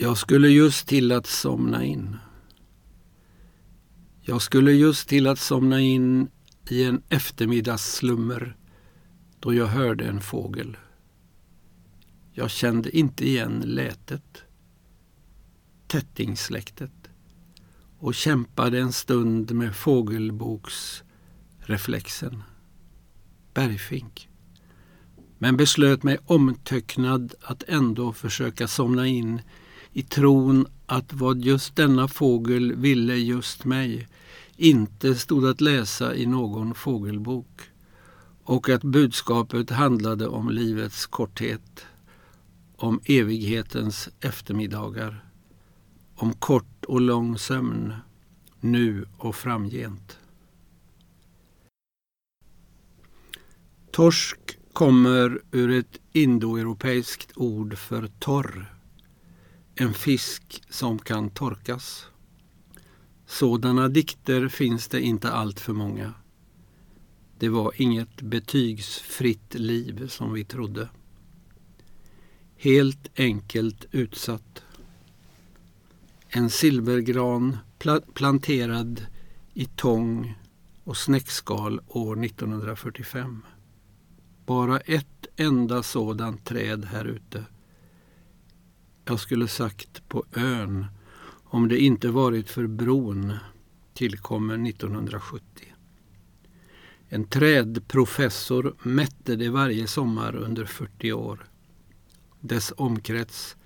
Jag skulle just till att somna in. Jag skulle just till att somna in i en eftermiddagsslummer då jag hörde en fågel. Jag kände inte igen lätet, tättingsläktet och kämpade en stund med fågelboksreflexen. Bergfink. Men beslöt mig omtöcknad att ändå försöka somna in i tron att vad just denna fågel ville just mig inte stod att läsa i någon fågelbok och att budskapet handlade om livets korthet, om evighetens eftermiddagar, om kort och lång sömn, nu och framgent. Torsk kommer ur ett indoeuropeiskt ord för torr, en fisk som kan torkas. Sådana dikter finns det inte allt för många. Det var inget betygsfritt liv som vi trodde. Helt enkelt utsatt. En silvergran pla planterad i tång och snäckskal år 1945. Bara ett enda sådant träd här ute. Jag skulle sagt på ön om det inte varit för bron tillkommen 1970. En trädprofessor mätte det varje sommar under 40 år. Dess omkrets,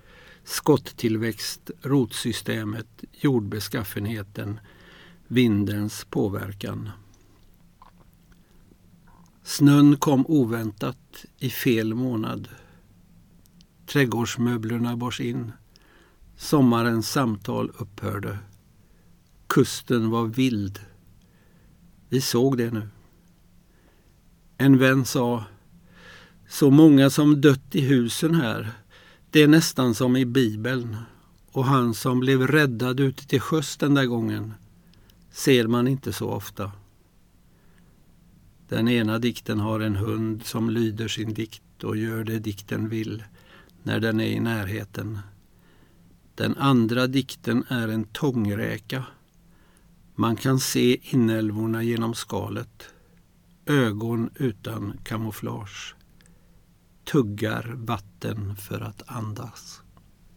skotttillväxt, rotsystemet, jordbeskaffenheten, vindens påverkan. Snön kom oväntat i fel månad. Trädgårdsmöblerna bars in. Sommarens samtal upphörde. Kusten var vild. Vi såg det nu. En vän sa Så många som dött i husen här. Det är nästan som i Bibeln. Och han som blev räddad ute till sjöss den där gången ser man inte så ofta. Den ena dikten har en hund som lyder sin dikt och gör det dikten vill när den är i närheten. Den andra dikten är en tångräka. Man kan se inälvorna genom skalet. Ögon utan kamouflage. Tuggar vatten för att andas.